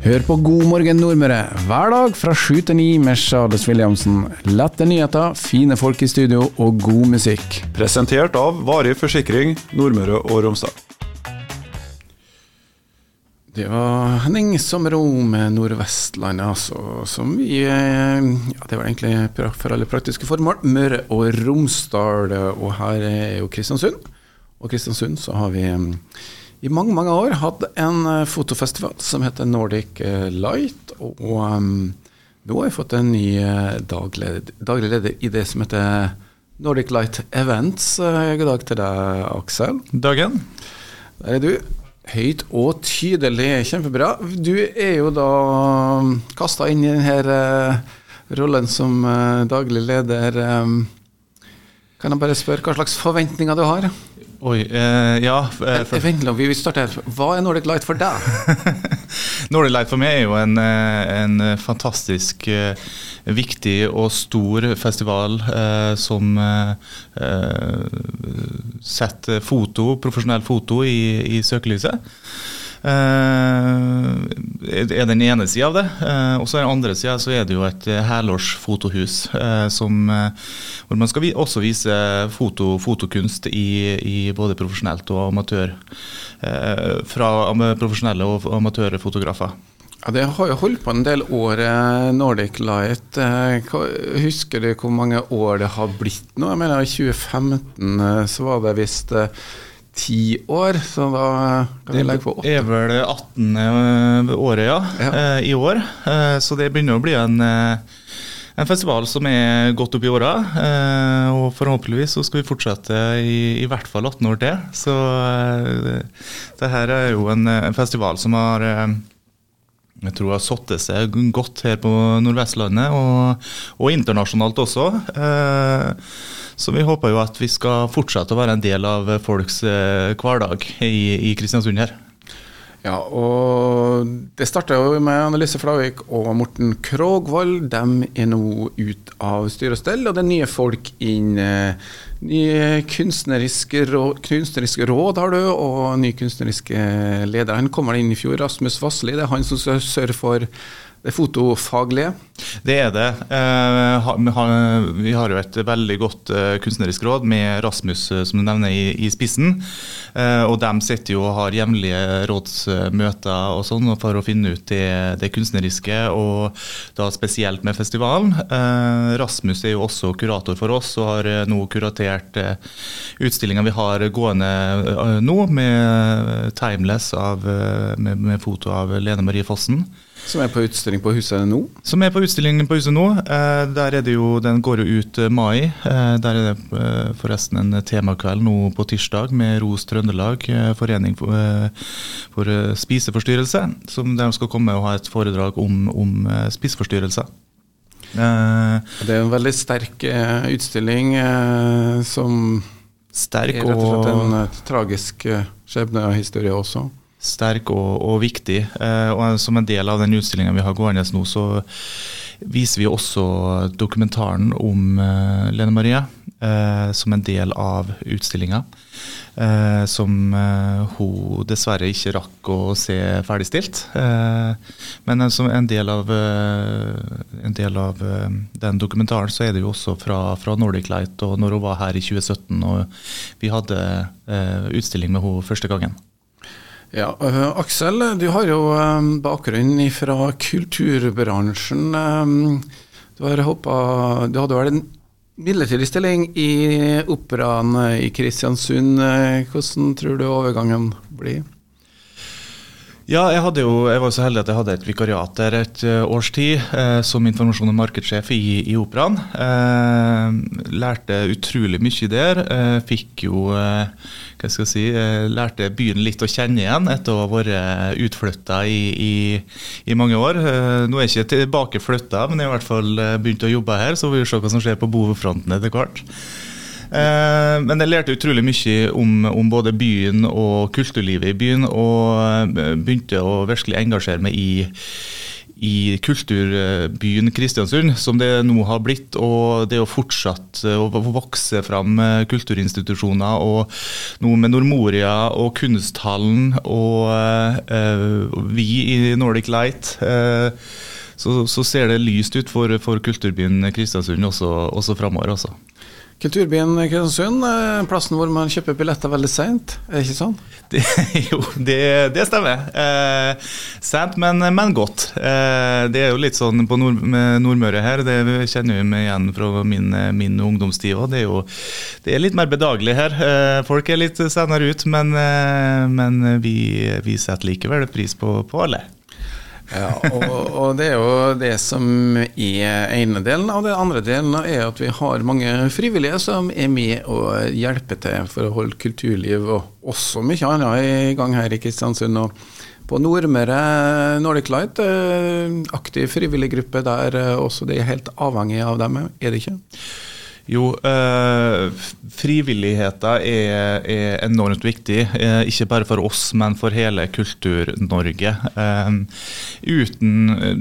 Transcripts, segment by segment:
Hør på God morgen Nordmøre hver dag fra sju til ni med Charles Williamsen. Lette nyheter, fine folk i studio og god musikk. Presentert av Varig forsikring Nordmøre og Romsdal. Det var Henning Sommero med Nordvestlandet, altså, som vi eh, Ja, det var egentlig for alle praktiske formål. Møre og Romsdal, og her er jo Kristiansund. Og Kristiansund så har vi i mange mange år hatt en eh, fotofestival som heter Nordic eh, Light. Og, og um, nå har jeg fått en ny eh, daglig, leder i det som heter Nordic Light Events. God dag til deg, Aksel. Dagen. Der er du. Høyt og tydelig. Kjempebra. Du er jo da um, kasta inn i denne rollen som daglig leder. Um, kan jeg bare spørre hva slags forventninger du har? Oi, eh, ja eh, for... Vent litt, vi starter her. Hva er Nordic Light for deg? Nordic Light for meg er jo en, eh, en fantastisk eh, viktig og stor festival eh, som eh, setter foto, profesjonell foto i, i søkelyset. Uh, er den ene sida av det. Uh, og så er den andre sida så er det jo et helårsfotohus uh, som, hvor man skal også vise foto, fotokunst i, i, både profesjonelt og amatør. fra profesjonelle og amatørfotografer. Ja, Det har jo holdt på en del år, Nordic Light. Husker du hvor mange år det har blitt nå? Jeg mener I 2015 så var det visst ti år, så da kan vi legge på åtte. Det er vel 18. året, ja, ja. Eh, i år. Eh, så det begynner å bli en, eh, en festival som er godt opp i åra. Og forhåpentligvis så skal vi fortsette i, i hvert fall 18 år til. Så det her er jo en, en festival som har jeg tror har satt seg godt her på Nordvestlandet, og, og internasjonalt også. Eh, så vi håper jo at vi skal fortsette å være en del av folks eh, hverdag i, i Kristiansund her. Ja, og det starta jo med Annelise Flavik og Morten Krogvold. De er nå ute av styre og stell, og det er nye folk inn. Eh, nye kunstneriske råd, kunstnerisk råd har du, og ny kunstneriske leder. Han kommer inn i fjor, Rasmus Vassli. Det er han som skal sørge for det er fotofaglige? Det er det. Eh, vi har jo et veldig godt eh, kunstnerisk råd med Rasmus eh, som du nevner i spissen. Og de sitter jo og har jevnlige rådsmøter og sånn for å finne ut det, det, kunstneriske, og da spesielt med festivalen. Rasmus er jo også kurator for oss og har nå kuratert utstillinga vi har gående nå, med 'Timeless' av, med, med foto av Lene Marie Fossen. Som er på utstilling på huset nå? Som er på utstilling på huset nå. Eh, der er det jo, Den går jo ut eh, mai. Eh, der er det forresten en temakveld nå på tirsdag med Ros Trøndelag, forening for, for spiseforstyrrelse. Som de skal komme og ha et foredrag om, om spiseforstyrrelser. Det er en veldig sterk utstilling som Sterk er rett og slett en tragisk skjebnehistorie også sterk og, og viktig. Eh, og Som en del av den utstillinga vi har gående nå, så viser vi også dokumentaren om eh, Lene Marie eh, som en del av utstillinga. Eh, som eh, hun dessverre ikke rakk å se ferdigstilt. Eh, men som en del av, en del av den dokumentaren så er det jo også fra, fra, Nordic Light og når hun var her i 2017 og vi hadde utstilling med henne første gangen. Ja, uh, Aksel, du har jo um, bakgrunn fra kulturbransjen. Um, du, hoppet, du hadde vel en midlertidig stilling i Operaen i Kristiansund. Hvordan tror du overgangen blir? Ja, jeg, jo, jeg, var så heldig at jeg hadde et vikariat der et uh, års tid eh, som informasjon- og markedssjef i, i Operaen. Eh, lærte utrolig mye der. fikk jo hva skal jeg si, Lærte byen litt å kjenne igjen etter å ha vært utflytta i, i, i, mange år. nå er jeg ikke tilbakeflytta, men jeg har i hvert fall begynt å jobbe her, så vi får se hva som skjer på bovefronten etter hvert. Eh, men jeg lærte utrolig mye om, om, både byen og kulturlivet i byen, og eh, begynte å virkelig engasjere meg i i kulturbyen Kristiansund, som det nå har blitt. Og det å fortsette å vokse fram kulturinstitusjoner, og nå med Nordmoria og Kunsthallen og uh, vi i Nordic Light. Uh, så, så, ser det lyst ut for, for kulturbyen Kristiansund også, også framover. Altså. Kulturbyen Kristiansund, plassen hvor man kjøper billetter veldig seint, er det ikke sånn? Det, jo, det, det stemmer. Eh, Sent, men, men, godt. Eh, det er jo litt sånn på nord, Nordmøre her, det kjenner vi igjen fra min, min ungdomstid òg. Det, det, er litt mer bedagelig her. Eh, folk er litt senere ut, men, eh, men vi, vi, setter likevel pris på, på alle. Ja, og, og, det er jo det som er ene delen. Og den andre delen er at vi har mange frivillige som er med og hjelper til for å holde kulturliv og også mye annet i gang her i Kristiansund. og på Nordmøre Nordic Light, eh, aktiv frivillig gruppe der eh, også. Det er helt avhengig av dem, er det ikke? Jo, eh, frivilligheten er, er, enormt viktig. Eh, ikke bare for oss, men for hele Kultur-Norge. Eh, det,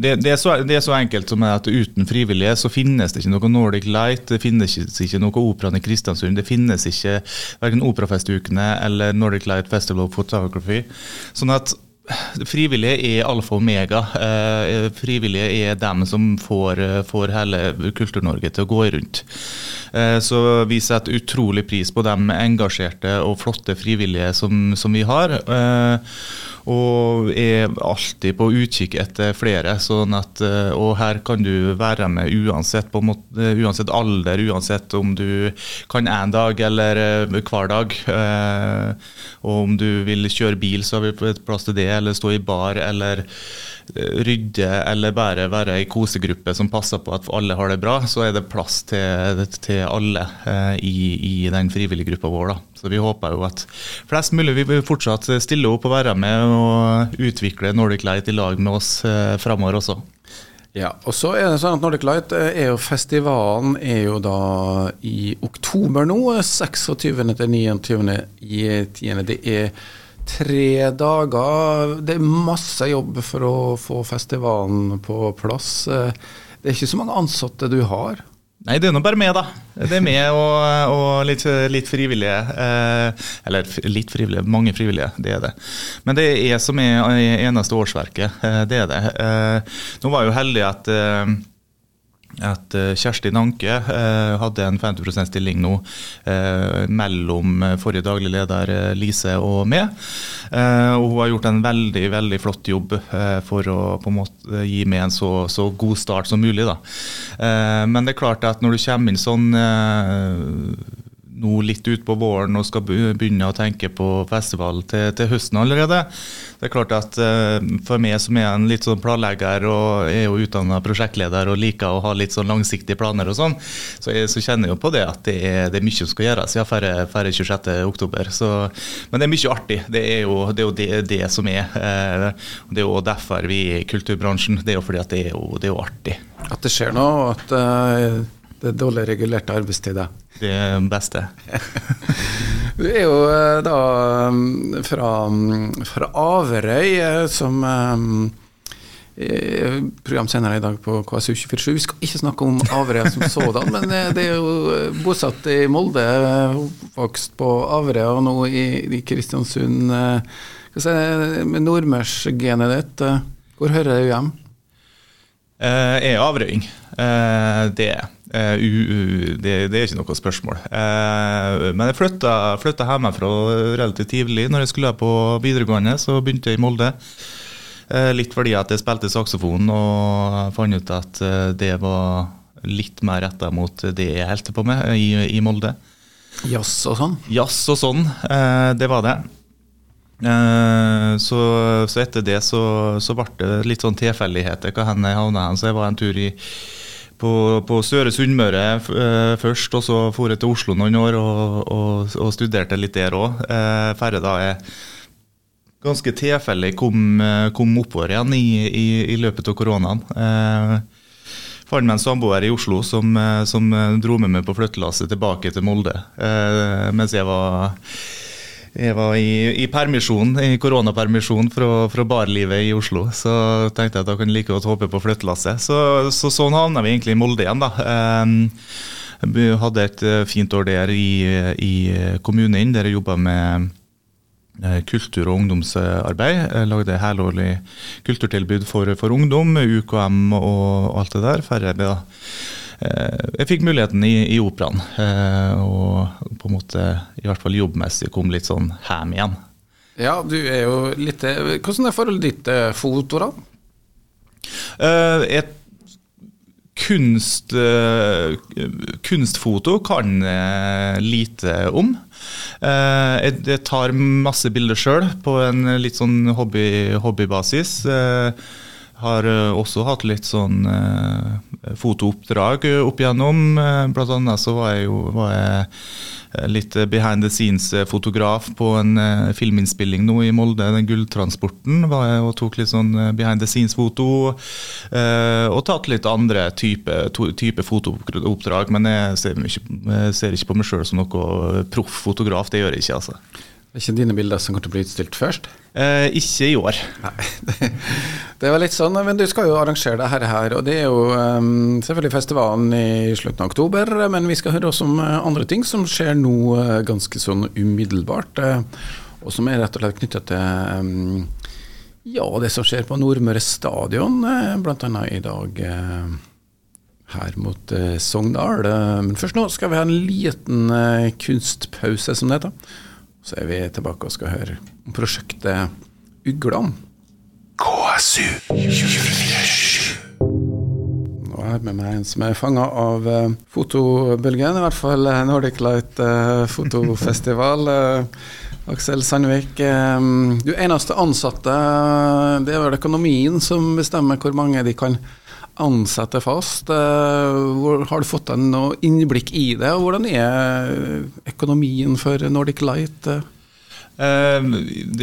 det, det, er så enkelt som at uten frivillige så finnes det ikke noe Nordic Light, det finnes ikke, ikke noe Operaen i Kristiansund, det finnes ikke verken Operafestukene eller Nordic Light Festival of Photography. Sånn at Frivillige er alfa og omega. Eh, frivillige er dem som får, eh, får hele Kultur-Norge til å gå rundt. Eh, så vi setter utrolig pris på de engasjerte og flotte frivillige som, som vi har. Og er alltid på utkikk etter flere. Sånn at, og her kan du være med uansett, måte, uansett alder, uansett om du kan én dag eller hver dag. Og om du vil kjøre bil, så har vi plass til det, eller stå i bar, eller eh, rydde, eller bare være ei kosegruppe som passer på at alle har det bra, så er det plass til, til alle eh, i, i, den frivillige gruppa vår. Da. Så vi håper jo at flest mulig vil fortsatt stille opp og være med og utvikle Nordic Light i lag med oss eh, framover også. Ja, og så er det sånn at Nordic Light eh, er jo festivalen er jo da i oktober nå. 26. til 29. i 10. Det er tre dager. Det er masse jobb for å få festivalen på plass. Eh, det er ikke så mange ansatte du har. Nei, det er nå bare meg, da. Det er meg og, og litt, litt, frivillige. Eh, eller litt frivillige, mange frivillige, det er det. Men det er jeg som er eneste årsverket. Eh, det er det. Nå var jeg jo heldig at at uh, Kjersti Nanke uh, hadde en 50 %-stilling nå uh, mellom forrige daglig leder Lise og meg. og hun har gjort en veldig veldig flott jobb for å på en måte gi meg en så, så god start som mulig. Da. men det er klart at når du kommer inn sånn nå litt utpå våren og skal begynne å tenke på festival til, til høsten allerede. Det er klart at uh, For meg som er en litt sånn planlegger og er jo utdanna prosjektleder og liker å ha litt sånn langsiktige planer og sånn, så, jeg, så kjenner jeg jo på det at det er, det er mye som skal gjøres ja, før 26.10. Men det er mye artig. Det er jo det, er jo det, det som er. Uh, det er jo derfor vi er i kulturbransjen. Det er jo fordi at det er jo, det er jo artig. At det skjer noe, at uh, det er dårlig regulerte arbeidstider. Det beste. du er jo eh, da mm, fra, mm, fra Averøy, eh, som um, program senere i dag på KSU247. Vi skal ikke snakke om Averøy som sådan, men det er jo bosatt i Molde, vokst på Averøy og nå i, i Kristiansund. Si, med nordmørsgenet ditt, hvor hører du hjem? Jeg er averøying. Det er Uh, det, det, er ikke noe spørsmål. Uh, men jeg flytta, flytta hjemmefra relativt tidlig. Når jeg skulle på videregående, så begynte jeg i Molde. Uh, litt fordi at jeg spilte saksofon og fant ut at det var litt mer retta mot det jeg holdt på med i, i Molde. Jazz og sånn? Jazz og sånn, det var det. Så, så, etter det så, så ble det litt sånn tilfeldigheter hen jeg havna hen. Så jeg var en tur i på, på Søre Sunnmøre eh, først, og så for jeg til Oslo noen år og, og, og studerte litt der òg. Eh, Færre da jeg ganske tilfeldig kom, eh, kom oppover igjen i, i, i løpet av koronaen. Eh, fant meg en samboer i Oslo som, eh, som dro med meg på flyttelasset tilbake til Molde. Eh, mens jeg var jeg var i, i permisjon, i koronapermisjon fra, fra, barlivet i Oslo. Så tenkte jeg at da kan jeg like godt håpe på flyttelasset. Så, så sånn havna vi egentlig i Molde igjen, da. Um, hadde et eh, fint år der i, i kommunen, der jeg jobba med eh, kultur- og ungdomsarbeid. Jeg lagde helårlig kulturtilbud for, for ungdom, UKM og alt det der. Færre da jeg fikk muligheten i, i operaen, eh, og på en måte i hvert fall jobbmessig kom litt sånn hjem igjen. Ja, du er jo litt eh, Hvordan er forholdet ditt til foto, da? et kunst, kunstfoto kan jeg lite om. Jeg tar masse bilder sjøl på en litt sånn hobby, hobbybasis. Har også hatt litt sånn fotooppdrag opp igjennom. Eh, blant annet så var jeg jo var jeg eh, litt behind the scenes-fotograf på en filminnspilling nå i Molde, den Gulltransporten. var jeg og tok litt sånn behind the scenes-foto. Og tatt litt andre type, type fotooppdrag, men jeg ser, ikke, ser, ikke på meg sjøl som noe proff fotograf. Det gjør jeg ikke, altså. Det er ikke dine bilder som kommer til å bli utstilt først? Eh, ikke i år. Nei, det, var litt sånn, men du skal jo arrangere det her, og det er jo um, selvfølgelig festivalen i slutten av oktober, men vi skal høre også om eh, andre ting som skjer nå uh, ganske sånn umiddelbart, uh, og som er rett og slett knytta til um, ja, det som skjer på Nordmøre stadion, bl.a. i dag her mot Sogndal. men først nå skal vi ha en liten kunstpause, som det heter. Så er vi tilbake og skal høre om prosjektet Uglan. KSU 247. Nå er jeg med meg en som er fanga av uh, fotobølgen, i hvert fall uh, Nordic Light uh, fotofestival. Aksel Sandvik, du eneste ansatte, det er vel økonomien som bestemmer hvor mange de kan ansette fast. Har du fått noe innblikk i det, og hvordan er økonomien for Nordic Light? Uh,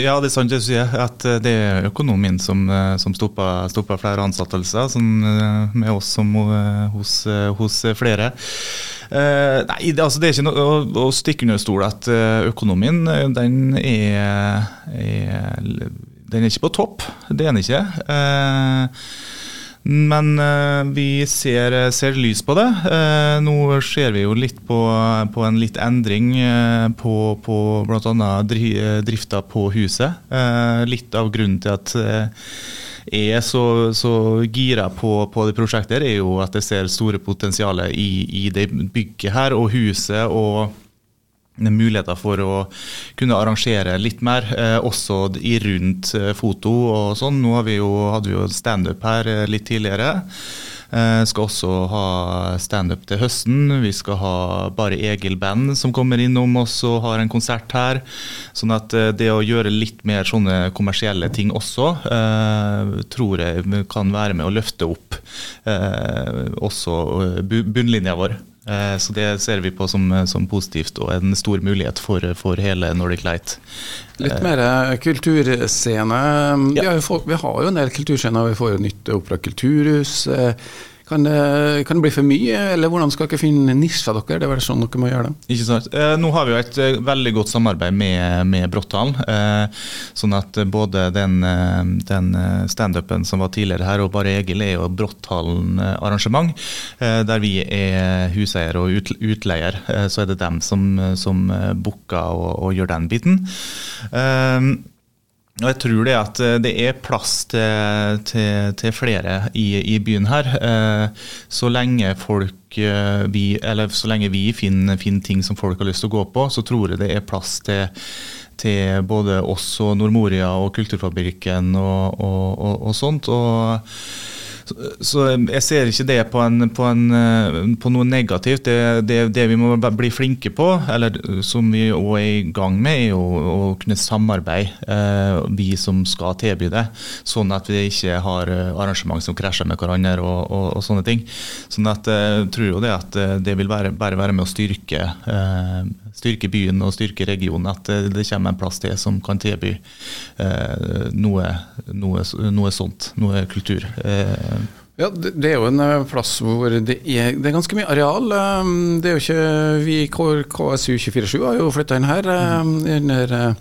ja, det er sant det du sier, at det er økonomien som, som stopper, stopper, flere ansettelser, sånn, med oss som hos, hos flere. Nei, det, altså, det er ikke noe å, å stikke under stol at økonomien den er, er, Den er ikke på topp, det er den ikke. Uh, men uh, vi ser, ser, lys på det. Uh, nå ser vi jo litt på, på en litt endring på, på bl.a. Dri, drifta på huset. litt av grunnen til at jeg er så, så gira på, på, det prosjektet, er jo at jeg ser store potensialet i, i det bygget her og huset. og muligheter for å kunne arrangere litt mer, eh, også i rundt eh, foto og sånn. Nå vi jo, hadde vi jo standup her eh, litt tidligere. Eh, skal også ha standup til høsten. Vi skal ha Bare Egil-band som kommer innom oss og har en konsert her. Sånn at eh, det å gjøre litt mer sånne kommersielle ting også, eh, tror jeg kan være med å løfte opp også bunnlinja vår. Eh, så det ser vi på som, som, positivt og en stor mulighet for, for hele Nordic Light. Litt mer eh, kulturscene. Ja. Vi, har jo, vi, har jo en del kulturscener. Vi får jo nytt opera kulturhus. Eh, kan det, kan det, bli for mye, eller hvordan skal dere finne nisjer dere? Det er vel sånn dere må gjøre det? Ikke sant. Eh, nå har vi jo et eh, veldig godt samarbeid med, med Bråtthallen. Eh, sånn at både den, eh, den eh, standupen som var tidligere her, og Bare Egil er jo Bråtthallen-arrangement. Eh, der vi er huseier og ut, utleier. så er det dem som, som booker og, og, gjør den biten. Eh, og jeg tror det at eh, det er plass til, til, til flere i, i, byen her. Eh, så lenge folk eh, vi, så lenge vi finner, finner, ting som folk har lyst til å gå på, så tror jeg det er plass til, til både oss og Nordmoria og Kulturfabrikken og, og, og, og sånt. og så jeg ser ikke det på, en, på, en, eh, på noe negativt. Det, det, det, vi må bli flinke på, eller som vi òg er i gang med, er å, å kunne samarbeide, eh, vi som skal tilby det. Sånn at vi ikke har eh, arrangement som krasjer med hverandre og, og, og sånne ting. Sånn at jeg tror jo det at det vil bare, bare være med å styrke, styrke byen og styrke regionen. At det kommer en plass til som kan tilby noe, noe, noe sånt. Noe kultur. Ja, Det er jo en plass hvor det er, det er ganske mye areal. Det er jo ikke Vi i KSU247 har jo flytta inn her under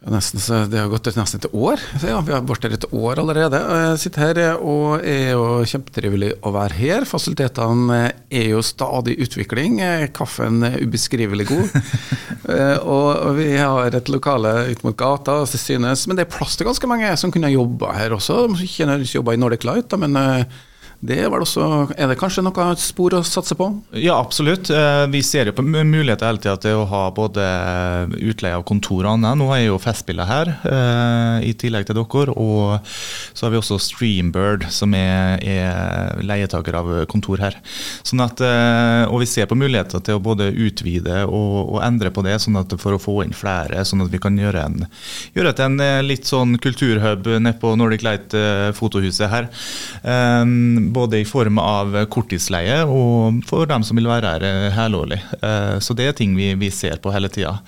Nesten, det har gått nesten et år. Ja, vi har her et år allerede. Jeg sitter her og er jo kjempetrivelig å være her. Fasilitetene er jo stadig utvikling. Kaffen er ubeskrivelig god. Eh, og vi har et lokale ut mot gata synes, men det er plass til ganske mange som kunne jobba her også. Ikke nødvendigvis jobba i Nordic Light, men eh, det er, også, er det kanskje noe spor å satse på? Ja, absolutt. Eh, vi ser jo på muligheter hele tida til å ha både utleie av kontor og annet. Nå er jo Festspillet her, eh, i tillegg til dere. Og så har vi også Streambird, som er, er leietaker av kontor her. Sånn at, eh, og vi ser på muligheter til å både utvide og, og endre på det, sånn at for å få inn flere. Sånn at vi kan gjøre, en, gjøre til en litt sånn kulturhub nede på Nordic Light fotohuset her. Um, både i form av korttidsleie og for dem som vil være her eh, helårlig. Eh, så det er ting vi, vi ser på hele tida.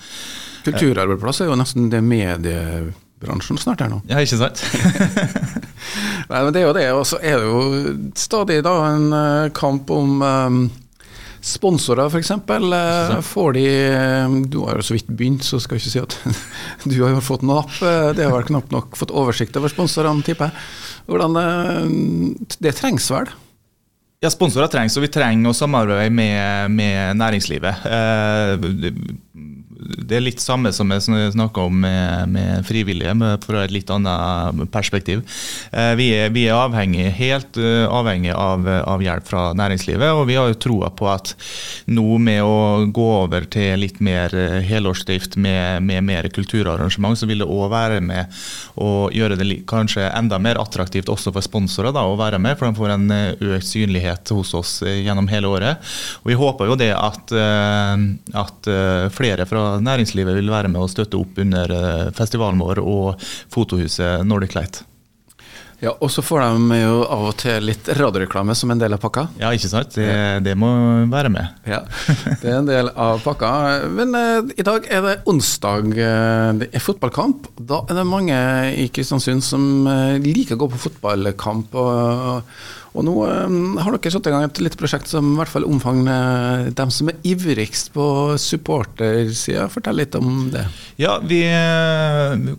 Kulturarbeidsplass er jo nesten det mediebransjen snart er nå. Ja, ikke sant? Nei, men det er jo det. Og så er det jo stadig da en eh, kamp om Sponsorer, f.eks. Får de Du har jo så vidt begynt, så skal jeg ikke si at du har fått napp. Det har vel knapt nok fått oversikt over sponsorene, tipper jeg. Hvordan eh, Det trengs vel? Ja, Sponsorer trengs, og vi trenger å samarbeide med, med næringslivet. Eh, det er litt samme som jeg snakka om med, med frivillige, fra et litt annet perspektiv. Eh, vi er, vi er avhengig, helt eh, avhengig av, av, hjelp fra næringslivet, og vi har jo troa på at nå med å gå over til litt mer eh, helårsdrift med, med mer kulturarrangement, så vil det òg være med å gjøre det kanskje enda mer attraktivt også for sponsorer da, å være med, for de får en økt synlighet hos oss gjennom hele året. Og Vi håper jo det at, at flere fra næringslivet vil være med å støtte opp under eh, festivalen vår og fotohuset Nordic Light. Ja, Og så får de jo av og til litt radioreklame som en del av pakka. Ja, ikke sant. Det, det må være med. Ja, Det er en del av pakka. Men eh, i dag er det onsdag, uh, det er fotballkamp. Da er det mange i Kristiansund som uh, liker å gå på fotballkamp. og og nå um, har dere satt i gang et lite prosjekt som i hvert fall omfanger dem som er ivrigst på supportersida. Fortell litt om det. Ja, vi,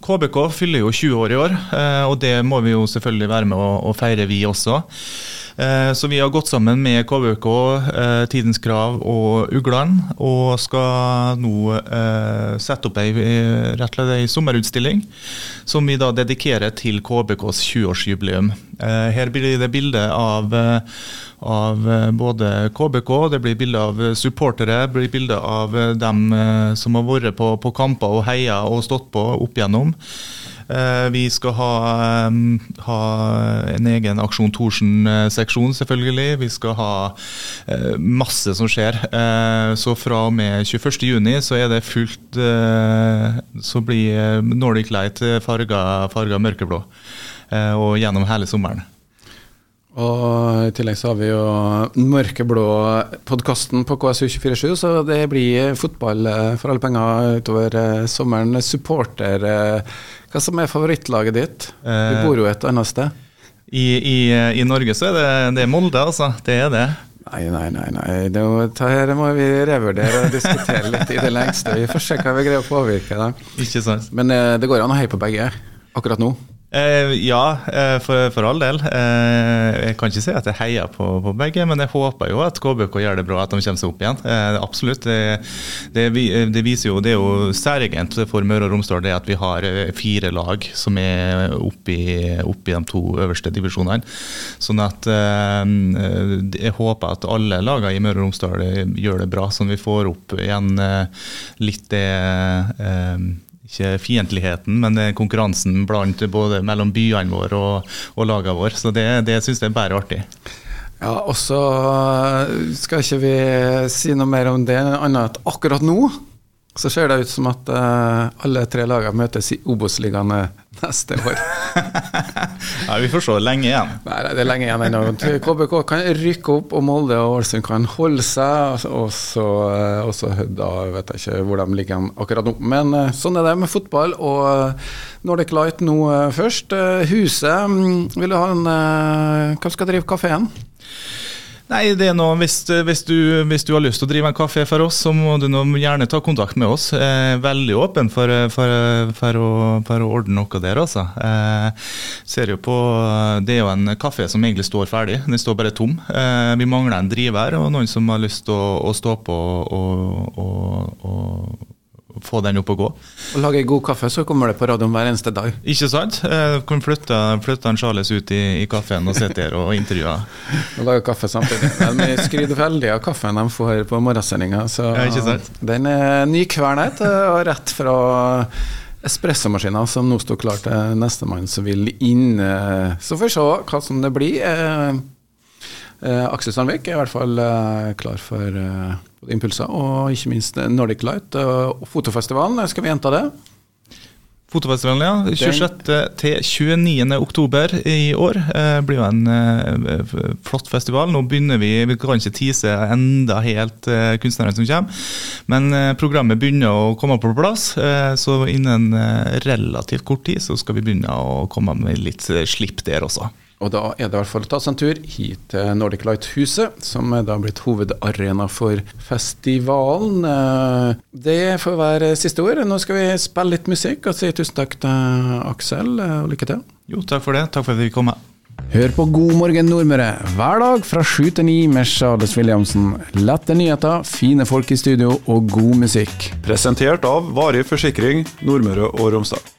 KBK fyller jo 20 år i år, og det må vi jo selvfølgelig være med å feire, vi også. Eh, så vi har gått sammen med KVK, eh, Tidens Krav og Ugland, og skal nå eh, sette opp ei, rett og slett ei sommerutstilling som vi da dedikerer til KBKs 20-årsjubileum. Her blir det bilde av, av både KBK, det blir bilde av supportere, det blir bilde av dem som har vært på, på kamper og heia og stått på opp igjennom. Eh, vi skal ha, ha en egen Aksjon Thorsen-seksjon, selvfølgelig. Vi skal ha eh, masse som skjer. Eh, så fra og med 21.6 så er det fullt Så blir Nordic Light farga, farga mørkeblå. Og gjennom hele sommeren. Og I tillegg så har vi jo Mørkeblå-podkasten på KSU247, så det blir fotball for alle penger utover sommeren. Supporter hva som er favorittlaget ditt? Du eh, bor jo et annet sted. I, i, i Norge så er det, det er Molde, altså. Det er det. Nei, nei, nei. nei. Det, her må vi revurdere og diskutere litt i det lengste. Vi får se hva vi greier å påvirke. Da. Ikke sant. Men eh, det går an å heie på begge akkurat nå. Eh, ja, eh, for, for, all del. Eh, jeg kan ikke si at jeg heier på, på, begge, men jeg håper jo at KBK gjør det bra, at de kommer seg opp igjen. Eh, absolutt. Det, det, det, viser jo, det er jo særegent for Møre og Romsdal det at vi har eh, fire lag som er oppe i, de to øverste divisjonene. Sånn at eh, jeg håper at alle lagene i Møre og Romsdal gjør det bra, sånn vi får opp igjen litt det ikke fiendtligheten, men konkurransen blant både mellom byene våre og, og lagene våre. Så det, det syns jeg er bare artig. Ja, og så skal ikke vi si noe mer om det, annet at akkurat nå så ser det ut som at uh, alle tre lagene møtes i Obos-ligaen neste år. ja, Vi får se lenge igjen. Nei, det er lenge igjen ennå. KBK kan rykke opp, og Molde og Ålesund kan holde seg. Og så også da vet jeg ikke hvor de ligger akkurat nå. Men uh, sånn er det med fotball. Og uh, Nordic Light nå først. Huset, um, vil du ha en Hvem skal drive kafeen? Nei, det er noe, hvis, hvis, du, hvis, du, har lyst til å drive en kafé for oss, så må du gjerne ta kontakt med oss. Eh, veldig åpen for, for, for, å, for, å, ordne noe der, altså. Eh, på, Det er jo en kafé som egentlig står ferdig, den står bare tom. Eh, vi mangler en driver og noen som har lyst til å, å stå på og, og, og få den opp og gå. Og Lage god kaffe, så kommer det på radioen hver eneste dag. Ikke sant? Jeg kan flytte, flytte en Charles ut i, i kaffen og sitte her og intervjue. og lage kaffe samtidig. De skryter veldig av kaffen de får på morgensendinga. Ja, den er nykvernet og rett fra espressomaskina som nå står klar til nestemann som vil inn. Så får vi se hva som det blir. Eh, eh, Aksel Sandvik er i hvert fall eh, klar for impulser, og ikke minst Nordic Light og fotofestivalen. Skal vi gjenta det? Fotofestivalen, ja. 26. til 29. oktober i år eh, blir jo en eh, flott festival. Nå begynner vi, vi kan ikke tease enda helt eh, kunstnerne som kommer, men eh, programmet begynner å komme på plass. Eh, så innen eh, relativt kort tid så skal vi begynne å komme med litt slipp der også. Og da er det i hvert fall å ta seg en tur hit til Nordic Light-huset, som er da blitt hovedarena for festivalen. Eh, det får være siste ord. Nå skal vi spille litt musikk og si tusen takk til Aksel, eh, og lykke til. Jo, takk for det. Takk for at vi kom med. Hør på God morgen Nordmøre hver dag fra sju til ni med Charles Williamsen. Lette nyheter, fine folk i studio og god musikk. Presentert av Varig forsikring Nordmøre og Romsdal.